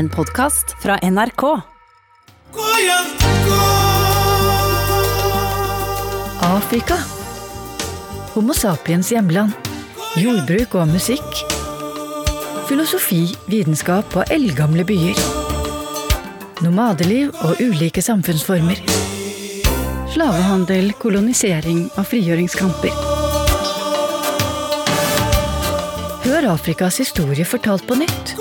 En podkast fra NRK. Afrika. Homo sapiens hjemland. Jordbruk og musikk. Filosofi, vitenskap og eldgamle byer. Nomadeliv og ulike samfunnsformer. Slavehandel, kolonisering og frigjøringskamper. Hør Afrikas historie fortalt på nytt.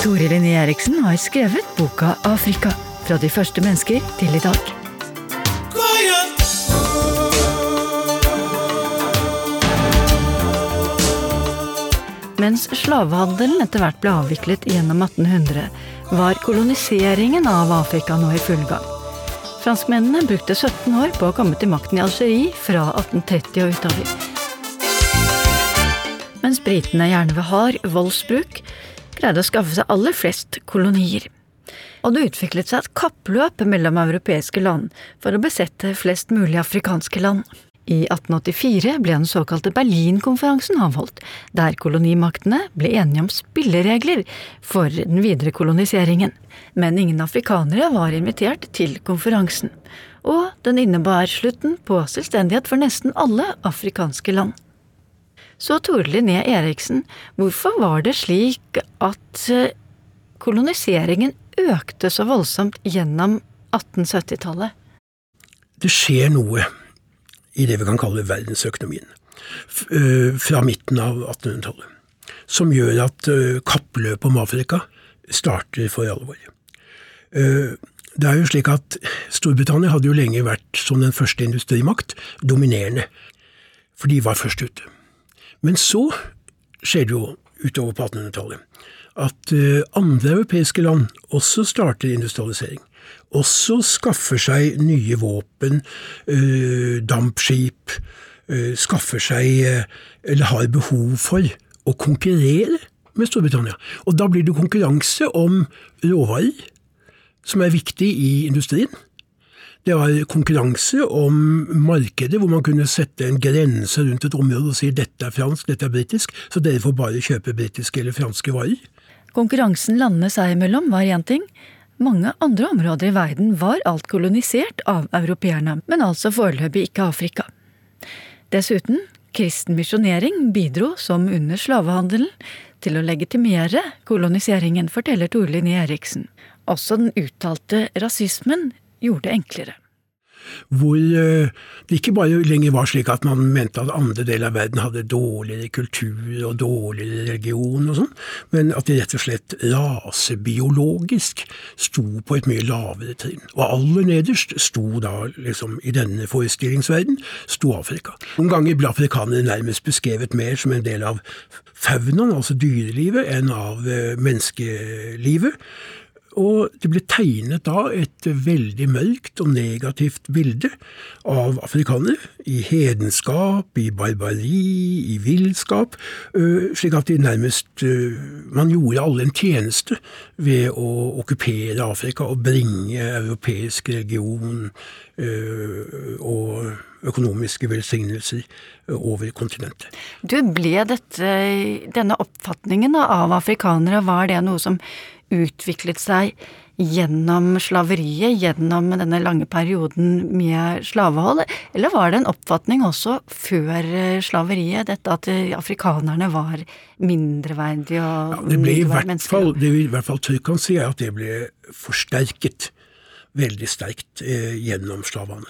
Tore Linné Eriksen har skrevet boka Afrika. Fra de første mennesker til i dag. Mens slavehandelen etter hvert ble avviklet gjennom 1800, var koloniseringen av Afrika nå i full gang. Franskmennene brukte 17 år på å komme til makten i Algerie fra 1830 og utover. Mens britene gjerne ved hard voldsbruk greide å skaffe seg aller flest kolonier. Og det utviklet seg et kappløp mellom europeiske land for å besette flest mulig afrikanske land. I 1884 ble den såkalte Berlinkonferansen avholdt, der kolonimaktene ble enige om spilleregler for den videre koloniseringen. Men ingen afrikanere var invitert til konferansen, og den innebar slutten på selvstendighet for nesten alle afrikanske land. Så Tore Linné Eriksen, hvorfor var det slik at eh, koloniseringen økte så voldsomt gjennom 1870-tallet? Det skjer noe i det vi kan kalle verdensøkonomien, fra midten av 1800-tallet, som gjør at kappløpet om Afrika starter for alvor. Det er jo slik at Storbritannia hadde jo lenge vært, som den første industrimakt, dominerende, for de var først ute. Men så skjer det jo utover på 1800-tallet at andre europeiske land også starter industrialisering også skaffer seg nye våpen, dampskip, skaffer seg, eller har behov for, å konkurrere med Storbritannia. Og da blir det konkurranse om råvarer, som er viktig i industrien. Det var konkurranse om markedet, hvor man kunne sette en grense rundt et område og si dette er fransk, dette er britisk, så dere får bare kjøpe britiske eller franske varer. Konkurransen landene seg imellom var én ting, mange andre områder i verden var alt kolonisert av europeerne, men altså foreløpig ikke Afrika. Dessuten, kristen misjonering bidro, som under slavehandelen, til å legitimere koloniseringen, forteller Torlin Eriksen. Også den uttalte rasismen gjorde det enklere hvor det ikke bare lenger var slik at man mente at andre deler av verden hadde dårligere kultur og dårligere religion og sånn, men at de rett og slett rasebiologisk sto på et mye lavere trinn. Og aller nederst sto da, liksom i denne forestillingsverden, sto Afrika. Noen ganger ble afrikanere nærmest beskrevet mer som en del av faunaen, altså dyrelivet, enn av menneskelivet. Og det ble tegnet da et veldig mørkt og negativt bilde av afrikanere, i hedenskap, i barbari, i villskap, slik at de nærmest Man gjorde alle en tjeneste ved å okkupere Afrika og bringe europeisk religion og økonomiske velsignelser over kontinentet. Du, Ble dette, denne oppfatningen av afrikanere, var det noe som utviklet seg gjennom slaveriet, gjennom denne lange perioden med slavehold, eller var det en oppfatning også før slaveriet, dette at afrikanerne var mindreverdige og ja, det ble i hvert fall, Det vi i hvert fall kan si, er at det ble forsterket veldig sterkt eh, gjennom slavene.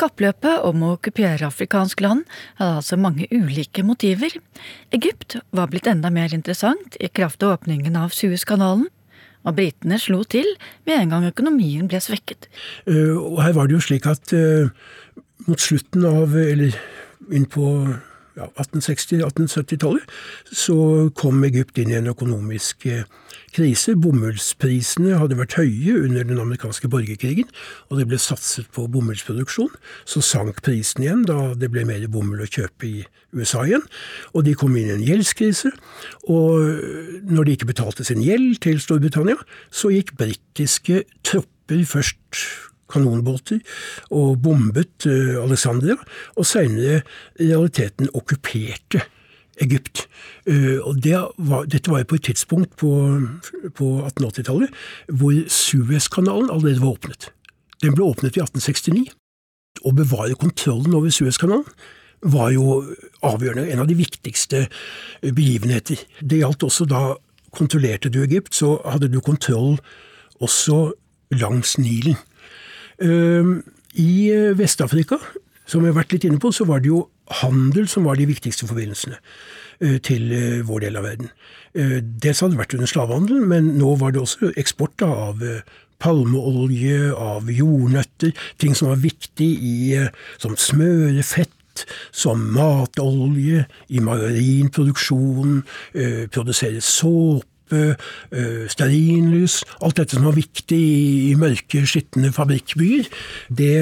Kappløpet om å okkupere afrikansk land hadde altså mange ulike motiver. Egypt var blitt enda mer interessant i kraft av åpningen av Suezkanalen, og britene slo til med en gang økonomien ble svekket. Uh, og her var det jo slik at uh, mot slutten av, eller inn på ja, 1860-1870-tallet, så kom Egypt inn i en økonomisk uh, krise. Bomullsprisene hadde vært høye under den amerikanske borgerkrigen, og det ble satset på bomullsproduksjon. Så sank prisen igjen da det ble mer bomull å kjøpe i USA igjen. Og de kom inn i en gjeldskrise. Og når de ikke betalte sin gjeld til Storbritannia, så gikk britiske tropper først kanonbåter og bombet Alexandria, og seinere i realiteten okkuperte Egypt. Og det var, dette var jo på et tidspunkt på, på 1880-tallet hvor Suezkanalen allerede var åpnet. Den ble åpnet i 1869. Å bevare kontrollen over Suezkanalen var jo avgjørende, en av de viktigste begivenheter. Det gjaldt også da kontrollerte du Egypt, så hadde du kontroll også langs Nilen. I Vest-Afrika, som vi har vært litt inne på, så var det jo handel som var de viktigste forbindelsene til vår del av verden. Dels hadde det vært under slavehandelen, men nå var det også eksport av palmeolje, av jordnøtter, ting som var viktig i som smørefett, som matolje, i margarinproduksjon, produsere såpe, stearinlys Alt dette som var viktig i mørke, skitne fabrikkbyer, det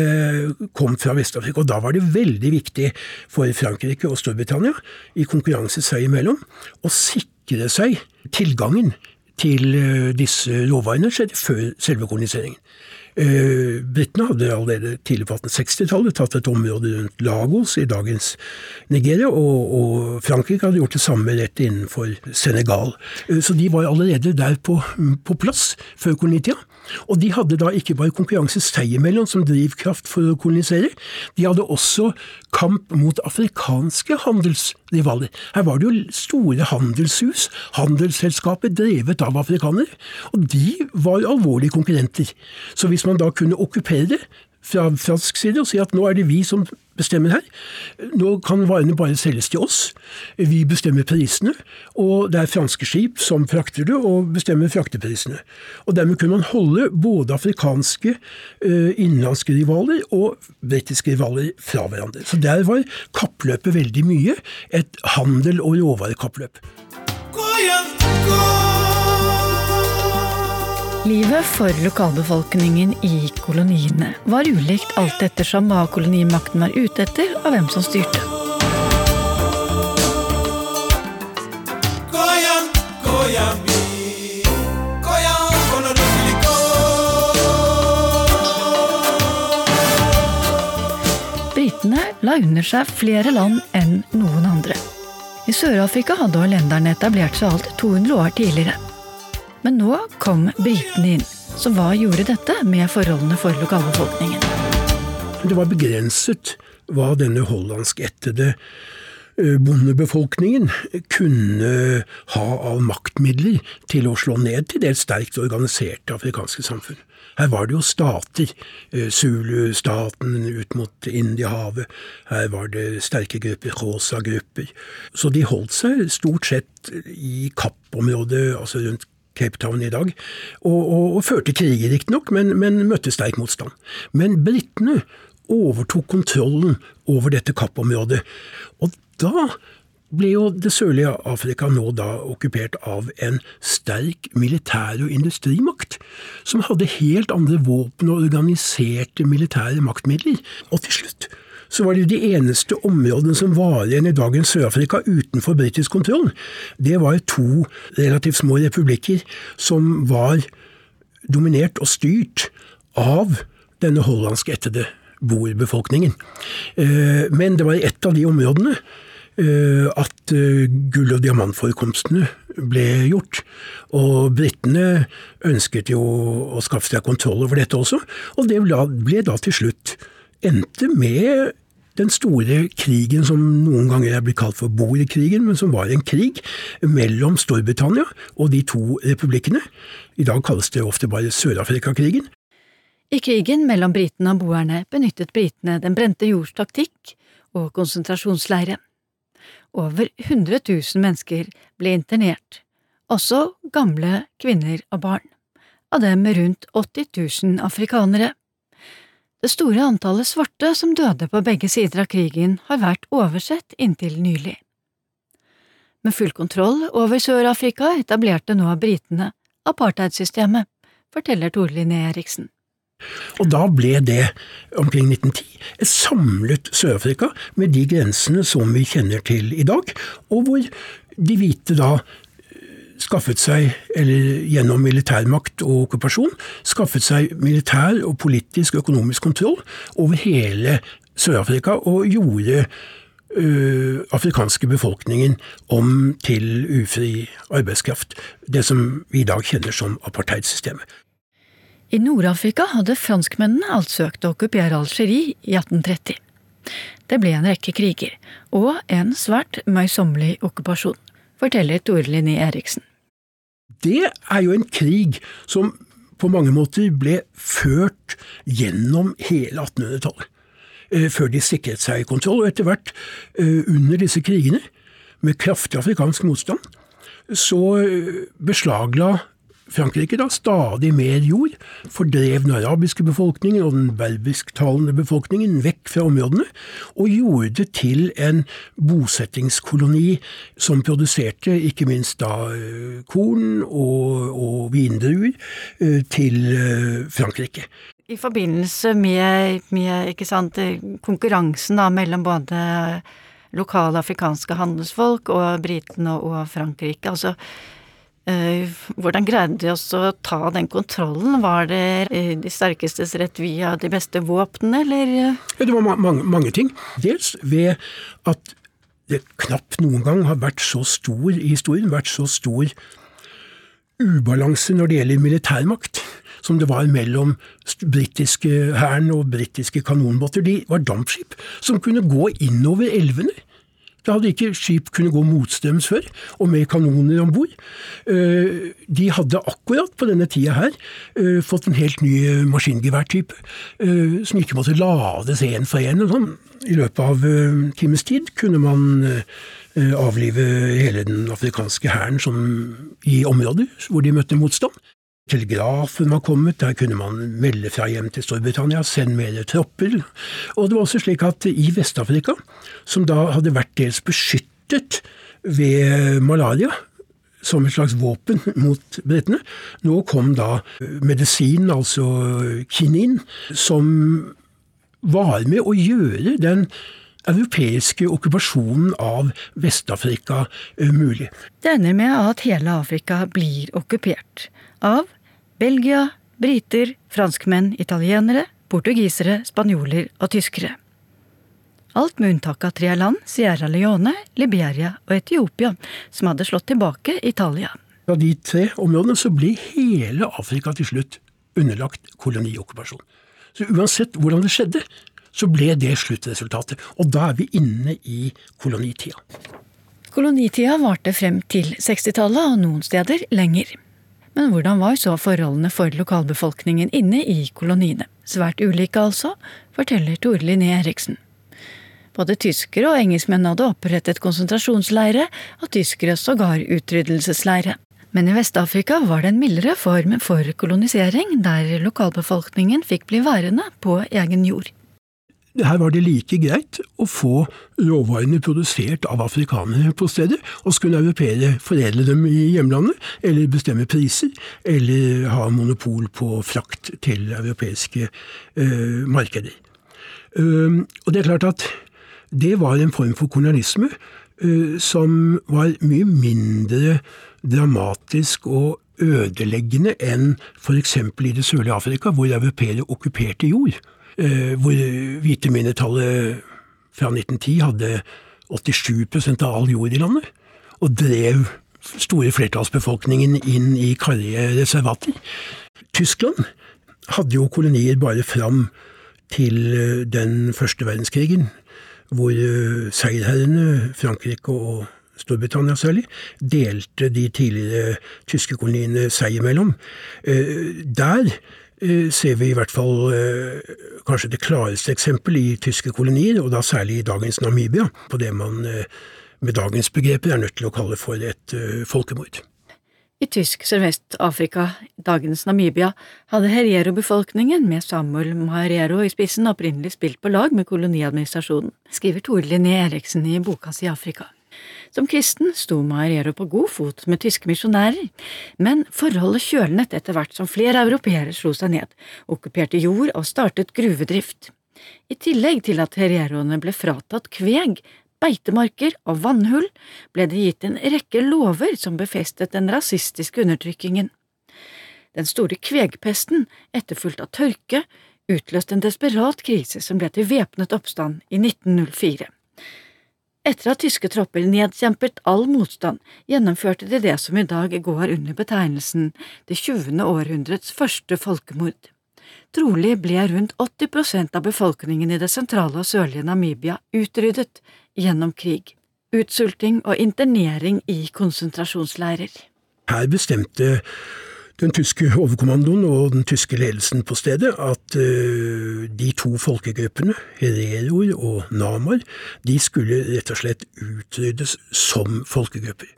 kom fra Vest-Afrika. Og da var det veldig viktig for Frankrike og Storbritannia, i konkurranse seg imellom, å sikre seg tilgangen til disse råvarene skjedde før selve koloniseringen. Eh, Britene hadde allerede tidlig på 1860-tallet tatt et område rundt Lagos i dagens Nigeria, og, og, Frankrike hadde gjort det samme rett innenfor Senegal. Eh, så de var allerede der på, på plass før kolonitida. Og de hadde da ikke bare konkurranse seg imellom som drivkraft for å kolonisere, de hadde også kamp mot afrikanske handelsrivaler. Her var det jo store handelshus, handelsselskaper drevet av afrikanere, og de var alvorlige konkurrenter. Så hvis man da kunne okkupere fra fransk side og si at nå er det vi som bestemmer her. Nå kan varene bare selges til oss. Vi bestemmer prisene, og det er franske skip som frakter det og bestemmer frakteprisene. Og Dermed kunne man holde både afrikanske eh, innenlandske rivaler og britiske rivaler fra hverandre. Så der var kappløpet veldig mye et handel- og råvarekappløp. Livet for lokalbefolkningen i koloniene var ulikt alt ettersom hva kolonimakten var ute etter, og hvem som styrte. Britene la under seg flere land enn noen andre. I Sør-Afrika hadde hollenderne etablert seg alt 200 år tidligere. Men nå kom britene inn. Så hva gjorde dette med forholdene for lokalbefolkningen? Det var begrenset hva denne hollandskættede bondebefolkningen kunne ha av maktmidler til å slå ned til dels sterkt organiserte afrikanske samfunn. Her var det jo stater. Zulu-staten ut mot Indiahavet. Her var det sterke grupper, Rosa-grupper. Så de holdt seg stort sett i Kapp-området, altså rundt Cape Town i dag, og, og, og førte kriger riktignok, men, men møtte sterk motstand. Men britene overtok kontrollen over dette kappområdet, og da ble jo det sørlige Afrika nå da okkupert av en sterk militær- og industrimakt, som hadde helt andre våpen og organiserte militære maktmidler. Og til slutt så var det de eneste områdene som var igjen i dagens Sør-Afrika utenfor britisk kontroll. Det var to relativt små republikker som var dominert og styrt av denne hollandskættede boerbefolkningen. Men det var i ett av de områdene at gull- og diamantforekomstene ble gjort. Og britene ønsket jo å skaffe seg kontroll over dette også, og det ble da til slutt endte med den store krigen som noen ganger er blitt kalt for boerkrigen, men som var en krig mellom Storbritannia og de to republikkene. I dag kalles det ofte bare Sør-Afrika-krigen. I krigen mellom britene og boerne benyttet britene den brente jords taktikk og konsentrasjonsleire. Over 100 000 mennesker ble internert, også gamle kvinner og barn, av dem rundt 80 000 afrikanere. Det store antallet svarte som døde på begge sider av krigen, har vært oversett inntil nylig. Med full kontroll over Sør-Afrika etablerte nå britene apartheidsystemet, forteller Tore Linné Eriksen. Og da ble det, omkring 1910, et samlet Sør-Afrika med de grensene som vi kjenner til i dag, og hvor de hvite da skaffet seg, eller gjennom militærmakt og okkupasjon, skaffet seg militær og politisk og økonomisk kontroll over hele Sør-Afrika, og gjorde ø, afrikanske befolkningen om til ufri arbeidskraft. Det som vi i dag kjenner som apartheidsystemet. I Nord-Afrika hadde franskmennene alt søkt å okkupere Algerie i 1830. Det ble en rekke kriger, og en svært møysommelig okkupasjon, forteller Tore Linné Eriksen. Det er jo en krig som på mange måter ble ført gjennom hele 1800-tallet. Eh, før de sikret seg kontroll, og etter hvert, eh, under disse krigene, med kraftig afrikansk motstand, så eh, beslagla Frankrike da stadig mer jord, fordrev den arabiske befolkningen og den berbisktalende befolkningen vekk fra områdene, og gjorde det til en bosettingskoloni som produserte ikke minst da korn og, og vindruer til Frankrike. I forbindelse med, med sant, konkurransen da, mellom både lokale afrikanske handelsfolk og britene og Frankrike, altså eh, hvordan greide de også å ta den kontrollen? Var det eh, de sterkestes rett via de beste våpnene, eller? Det var ma mange, mange ting. Dels ved at det knapt noen gang har vært så stor i historien, vært så stor ubalanse når det gjelder militærmakt som det var mellom britiske hæren og britiske kanonbåter. De var dampskip som kunne gå innover elvene. Da hadde ikke skip kunnet gå motstrøms før, og med kanoner om bord. Eh, de hadde akkurat på denne tida her eh, fått en helt ny maskingeværtype, eh, som ikke måtte lades én for én. Sånn. I løpet av times tid kunne man avlive hele den afrikanske hæren i områder hvor de møtte motstand. Telegrafen var kommet, der kunne man melde fra hjem til Storbritannia, sende mer tropper. Og det var også slik at i Vest-Afrika, som da hadde vært dels beskyttet ved malaria, som et slags våpen mot britene, nå kom da medisinen, altså kinin, som var med å gjøre den europeiske okkupasjonen av Vest-Afrika eh, mulig. Det ender med at hele Afrika blir okkupert av Belgia, briter, franskmenn, italienere, portugisere, spanjoler og tyskere. Alt med unntak av tre land, Sierra Leone, Liberia og Etiopia, som hadde slått tilbake Italia. Fra de tre områdene så ble hele Afrika til slutt underlagt koloniokkupasjon. Så uansett hvordan det skjedde, så ble det sluttresultatet. Og da er vi inne i kolonitida. Kolonitida varte frem til 60-tallet, og noen steder lenger. Men hvordan var så forholdene for lokalbefolkningen inne i koloniene? Svært ulike, altså, forteller Tore Linné Eriksen. Både tyskere og engelskmenn hadde opprettet konsentrasjonsleire, og tyskere sågar utryddelsesleire. Men i Vest-Afrika var det en mildere form for kolonisering, der lokalbefolkningen fikk bli værende på egen jord. Her var det like greit å få råvarene produsert av afrikanere på stedet, og så kunne europeere foredle dem i hjemlandet, eller bestemme priser, eller ha monopol på frakt til europeiske uh, markeder. Uh, og det er klart at det var en form for kolonialisme uh, som var mye mindre dramatisk og ødeleggende enn f.eks. i det sørlige Afrika, hvor europeere okkuperte jord. Eh, hvor hvite mindretallet fra 1910 hadde 87 av all jord i landet, og drev store flertallsbefolkningen inn i karrige reservater. Tyskland hadde jo kolonier bare fram til eh, den første verdenskrigen, hvor eh, seierherrene, Frankrike og Storbritannia særlig, delte de tidligere tyske koloniene seg imellom. Der ser vi i hvert fall eh, kanskje det klareste eksempel i tyske kolonier, og da særlig i dagens Namibia, på det man eh, med dagens begreper er nødt til å kalle for et folkemord. I tysk Sørvest-Afrika, dagens Namibia, hadde Herero-befolkningen med Samuel Maherero i spissen opprinnelig spilt på lag med koloniadministrasjonen, skriver Tore Linné Eriksen i boka si Afrika. Som kristen sto Maerero på god fot med tyske misjonærer, men forholdet kjølnet etter hvert som flere europeere slo seg ned, okkuperte jord og startet gruvedrift. I tillegg til at herreroene ble fratatt kveg, beitemarker og vannhull, ble det gitt en rekke lover som befestet den rasistiske undertrykkingen. Den store kvegpesten, etterfulgt av tørke, utløste en desperat krise som ble til væpnet oppstand i 1904. Etter at tyske tropper nedkjempet all motstand, gjennomførte de det som i dag går under betegnelsen det tjuende århundrets første folkemord. Trolig ble rundt 80 prosent av befolkningen i det sentrale og sørlige Namibia utryddet gjennom krig, utsulting og internering i konsentrasjonsleirer. Her bestemte den tyske overkommandoen og den tyske ledelsen på stedet at uh, de to folkegruppene, hereroer og Namar, de skulle rett og slett utryddes som folkegrupper.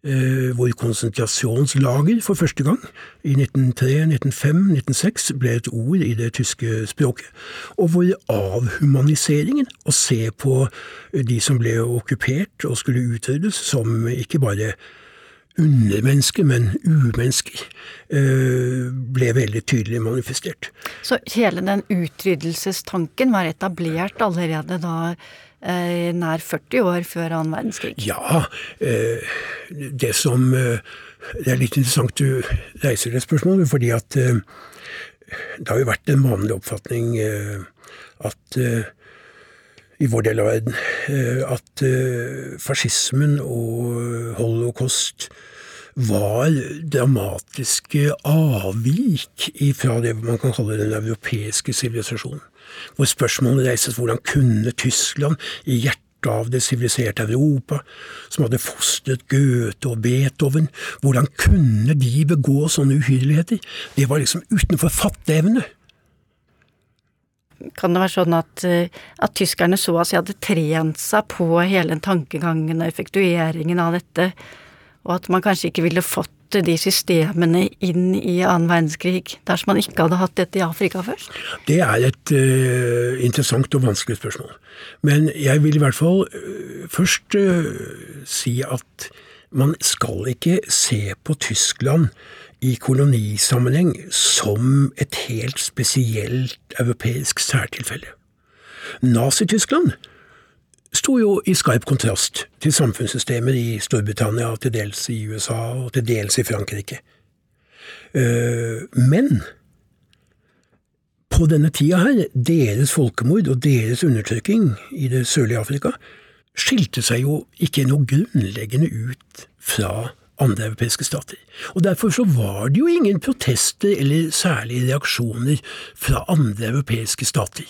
Uh, hvor konsentrasjonslager for første gang, i 1903, 1905, 1906, ble et ord i det tyske språket, og hvor avhumaniseringen, å se på de som ble okkupert og skulle utryddes, som ikke bare undermennesker, men umennesker, eh, ble veldig tydelig manifestert. Så hele den utryddelsestanken var etablert allerede da eh, nær 40 år før annen verdenskrig? Ja. Eh, det som Det er litt interessant du reiser det spørsmålet, fordi at det har jo vært en vanlig oppfatning at i vår del av verden at fascismen og holocaust var dramatiske avvik fra det man kan kalle den europeiske sivilisasjonen. Hvor spørsmålet reises hvordan kunne Tyskland, i hjertet av det siviliserte Europa, som hadde fostret Goethe og Beethoven, hvordan kunne de begå sånne uhyrligheter? Det var liksom utenfor fatteevne. Kan det være sånn at, eh, at tyskerne så at de hadde trent seg på hele tankegangen og effektueringen av dette, og at man kanskje ikke ville fått de systemene inn i annen verdenskrig dersom man ikke hadde hatt dette i Afrika først? Det er et uh, interessant og vanskelig spørsmål. Men jeg vil i hvert fall uh, først uh, si at man skal ikke se på Tyskland i kolonisammenheng som et helt spesielt europeisk særtilfelle. Nazi-Tyskland sto jo i skarp kontrast til samfunnssystemer i Storbritannia, til dels i USA og til dels i Frankrike. Eh, men på denne tida her, deres folkemord og deres undertrykking i det sørlige Afrika skilte seg jo ikke noe grunnleggende ut fra andre europeiske stater. Og Derfor så var det jo ingen protester eller særlige reaksjoner fra andre europeiske stater.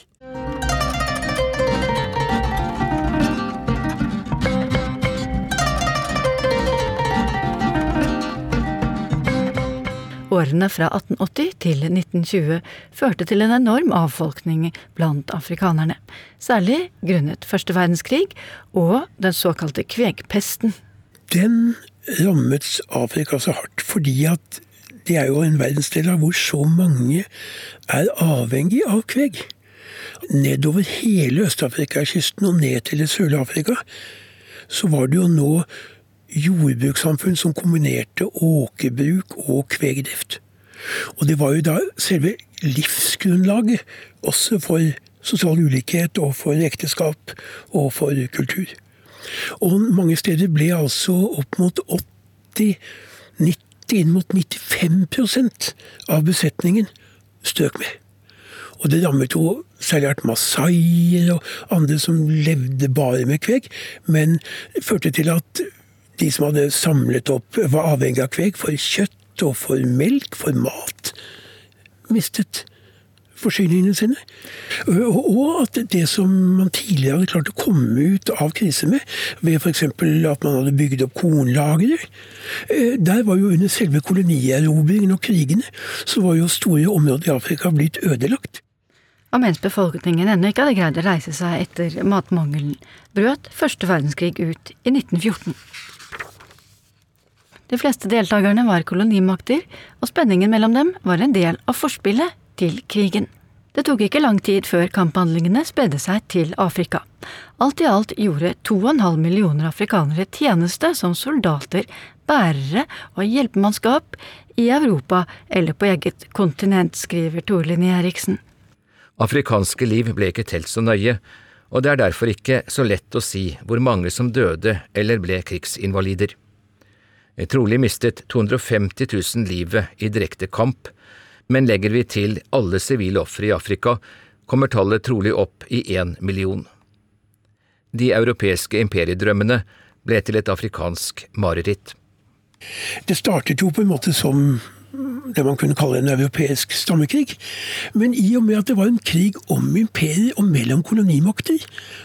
Årene fra 1880 til 1920 førte til en enorm avfolkning blant afrikanerne, særlig grunnet første verdenskrig og den såkalte kvegpesten. Den rammet Afrika så hardt fordi at det er jo en verdensdel hvor så mange er avhengig av kveg. Nedover hele Øst-Afrika-kysten og ned til det sørlige Afrika så var det jo nå jordbrukssamfunn som kombinerte åkerbruk og kvegdrift. Og det var jo da selve livsgrunnlaget også for sosial ulikhet og for ekteskap og for kultur. Og mange steder ble altså opp mot 80, 90, inn mot 95% av besetningen strøk med. Og det rammet jo særlig masaier og andre som levde bare med kveg, men førte til at de som hadde samlet opp, var avhengig av kveg for kjøtt og for melk, for mat, mistet forsyningene sine. Og at det som man tidligere hadde klart å komme ut av krise med, ved f.eks. at man hadde bygd opp kornlagre, eh, der var jo under selve kolonierobringen og krigene, så var jo store områder i Afrika blitt ødelagt. Og mens befolkningen ennå ikke hadde greid å reise seg etter matmangelen, brøt første verdenskrig ut i 1914. De fleste deltakerne var kolonimakter, og spenningen mellom dem var en del av forspillet til krigen. Det tok ikke lang tid før kamphandlingene spredde seg til Afrika. Alt i alt gjorde 2,5 millioner afrikanere tjeneste som soldater, bærere og hjelpemannskap i Europa eller på eget kontinent, skriver Torlin Eriksen. Afrikanske liv ble ikke telt så nøye, og det er derfor ikke så lett å si hvor mange som døde eller ble krigsinvalider. Trolig mistet 250 000 livet i direkte kamp, men legger vi til alle sivile ofre i Afrika, kommer tallet trolig opp i én million. De europeiske imperiedrømmene ble til et afrikansk mareritt. Det startet jo på en måte som det man kunne kalle en europeisk stammekrig. Men i og med at det var en krig om imperier og mellom kolonimakter,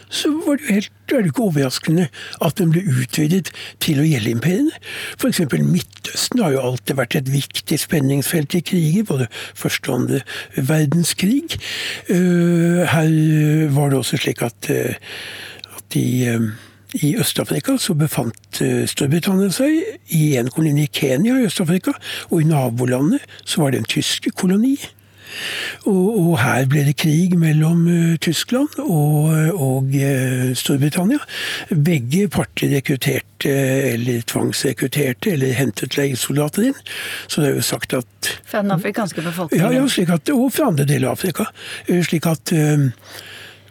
så var det jo helt er det ikke overraskende at den ble utvidet til å gjelde imperiene. F.eks. Midtøsten har jo alltid vært et viktig spenningsfelt i kriger, både første og andre verdenskrig. Eh, her var det også slik at, eh, at de eh, i Øst-Afrika så befant eh, Storbritannia seg i en koloni i Kenya i Øst-Afrika, og i nabolandet så var det en tysk koloni. Og, og, her ble det krig mellom uh, Tyskland og, og uh, Storbritannia. Begge parter rekrutterte eller tvangsrekrutterte eller hentet leiesoldater inn. Så det er jo sagt at Fra den afrikanske befolkningen? Ja, ja at, og fra andre deler av Afrika. Slik at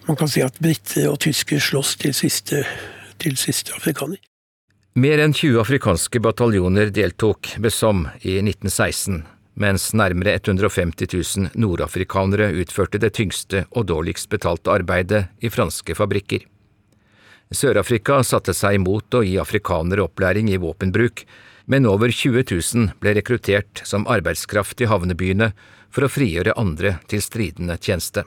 man kan si at briter og tyskere slåss til siste til siste afrikaner. Mer enn 20 afrikanske bataljoner deltok Besom i 1916, mens nærmere 150 000 nordafrikanere utførte det tyngste og dårligst betalte arbeidet i franske fabrikker. Sør-Afrika satte seg imot å gi afrikanere opplæring i våpenbruk, men over 20 000 ble rekruttert som arbeidskraft i havnebyene for å frigjøre andre til stridende tjeneste.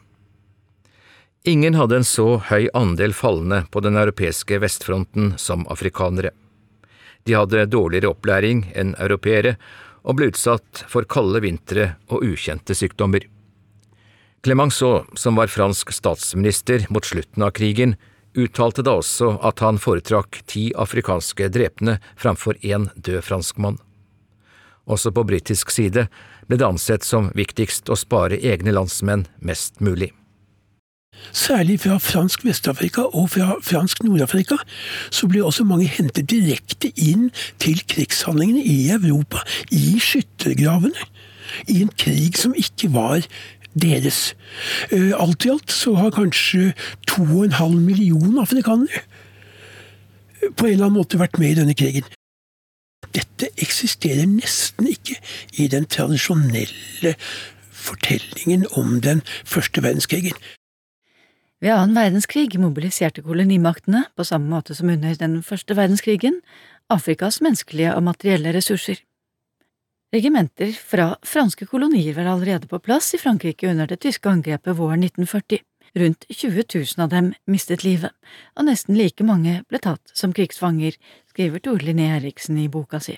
Ingen hadde en så høy andel falne på den europeiske vestfronten som afrikanere. De hadde dårligere opplæring enn europeere og ble utsatt for kalde vintre og ukjente sykdommer. Clemenceau, som var fransk statsminister mot slutten av krigen, uttalte da også at han foretrakk ti afrikanske drepne framfor én død franskmann. Også på britisk side ble det ansett som viktigst å spare egne landsmenn mest mulig. Særlig fra fransk Vest-Afrika og fra fransk Nord-Afrika så ble også mange hentet direkte inn til krigshandlingene i Europa, i skyttergravene. I en krig som ikke var deres. Eh, alt i alt så har kanskje to og en halv million afrikanere på en eller annen måte vært med i denne krigen. Dette eksisterer nesten ikke i den tradisjonelle fortellingen om den første verdenskrigen. Ved annen verdenskrig mobiliserte kolonimaktene, på samme måte som under den første verdenskrigen, Afrikas menneskelige og materielle ressurser. Regimenter fra franske kolonier var allerede på plass i Frankrike under det tyske angrepet våren 1940. Rundt 20 000 av dem mistet livet, og nesten like mange ble tatt som krigsfanger, skriver Tore Linné Eriksen i boka si.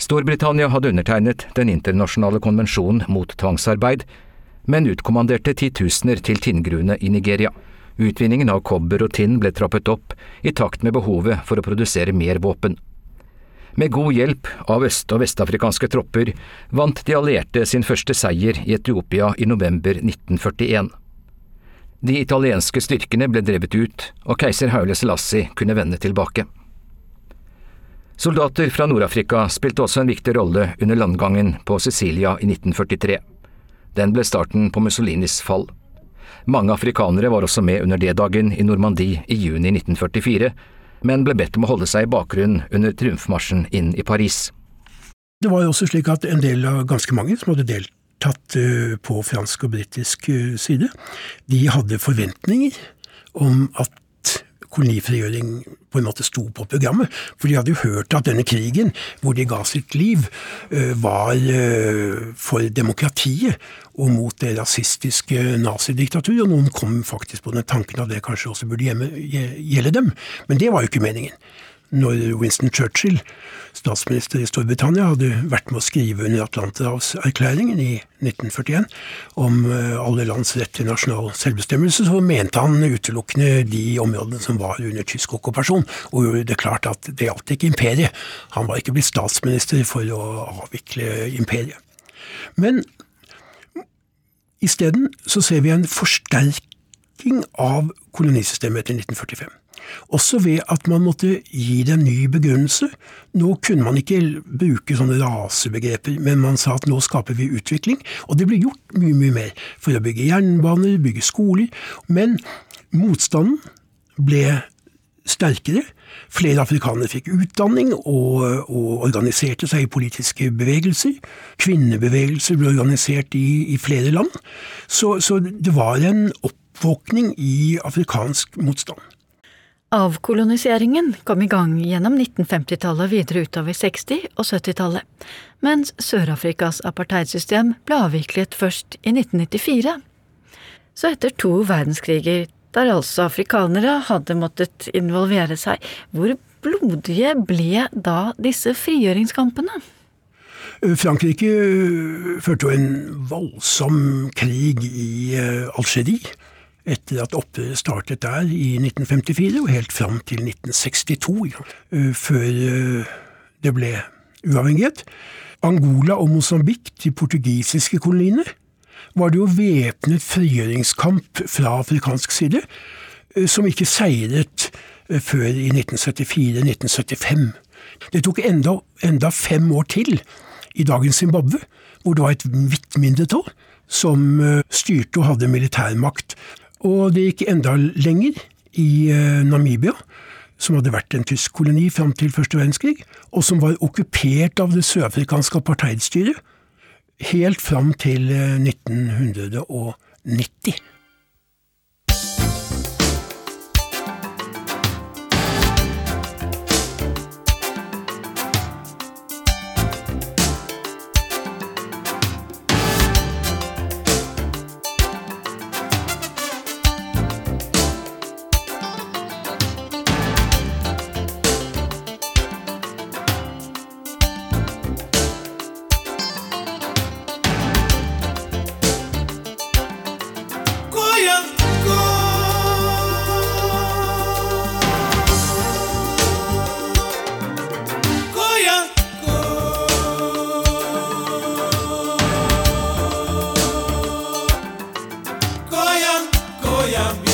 Storbritannia hadde undertegnet Den internasjonale konvensjonen mot tvangsarbeid, men utkommanderte titusener til tinngruene i Nigeria. Utvinningen av kobber og tinn ble trappet opp i takt med behovet for å produsere mer våpen. Med god hjelp av øst- og vestafrikanske tropper vant de allierte sin første seier i Etiopia i november 1941. De italienske styrkene ble drevet ut, og keiser Haule Selassie kunne vende tilbake. Soldater fra Nord-Afrika spilte også en viktig rolle under landgangen på Sicilia i 1943. Den ble starten på Mussolinis fall. Mange afrikanere var også med under D-dagen i Normandie i juni 1944, men ble bedt om å holde seg i bakgrunnen under triumfmarsjen inn i Paris. Det var jo også slik at en del av ganske mange som hadde deltatt eh, på fransk og britisk eh, side, de hadde forventninger om at kolonifrigjøring på en måte sto på programmet. For de hadde jo hørt at denne krigen, hvor de ga sitt liv, eh, var eh, for demokratiet og mot det rasistiske nazidiktaturet. Og noen kom faktisk på den tanken at det kanskje også burde gjelde dem. Men det var jo ikke meningen når Winston Churchill, statsminister i Storbritannia, hadde vært med å skrive under Atlanterhavserklæringen i 1941 om eh, alle lands rett til nasjonal selvbestemmelse, så mente han utelukkende de områdene som var under tysk okkupasjon, og gjorde det klart at det gjaldt ikke imperiet. Han var ikke blitt statsminister for å avvikle imperiet. Men isteden så ser vi en forsterking av kolonisystemet etter 1945. Også ved at man måtte gi det en ny begrunnelse. Nå kunne man ikke bruke sånne rasebegreper, men man sa at nå skaper vi utvikling. Og det ble gjort mye, mye mer for å bygge jernbaner, bygge skoler. Men motstanden ble sterkere. Flere afrikanere fikk utdanning og, og, organiserte seg i politiske bevegelser. Kvinnebevegelser ble organisert i, i flere land. Så, så det var en oppvåkning i afrikansk motstand. Avkoloniseringen kom i gang gjennom 1950-tallet og videre utover 60- og 70-tallet, mens Sør-Afrikas apartheidsystem ble avviklet først i 1994. Så etter to verdenskriger, der altså afrikanere hadde måttet involvere seg, hvor blodige ble da disse frigjøringskampene? Frankrike førte jo en voldsom krig i eh, Algerie etter at opprøret startet der i 1954 og helt fram til 1962, eh, før eh, det ble uavhengighet. Angola og Mosambik, de portugisiske koloniene, var det jo væpnet frigjøringskamp fra afrikansk side, eh, som ikke seiret før i 1974-1975. Det tok enda, enda fem år til i dagens Zimbabwe, hvor det var et hvitt mindretall som styrte og hadde militærmakt. Og det gikk enda lenger i eh, Namibia, som hadde vært en tysk koloni fram til første verdenskrig, og som var okkupert av det sørafrikanske apartheidstyret helt fram til 1990. Eh,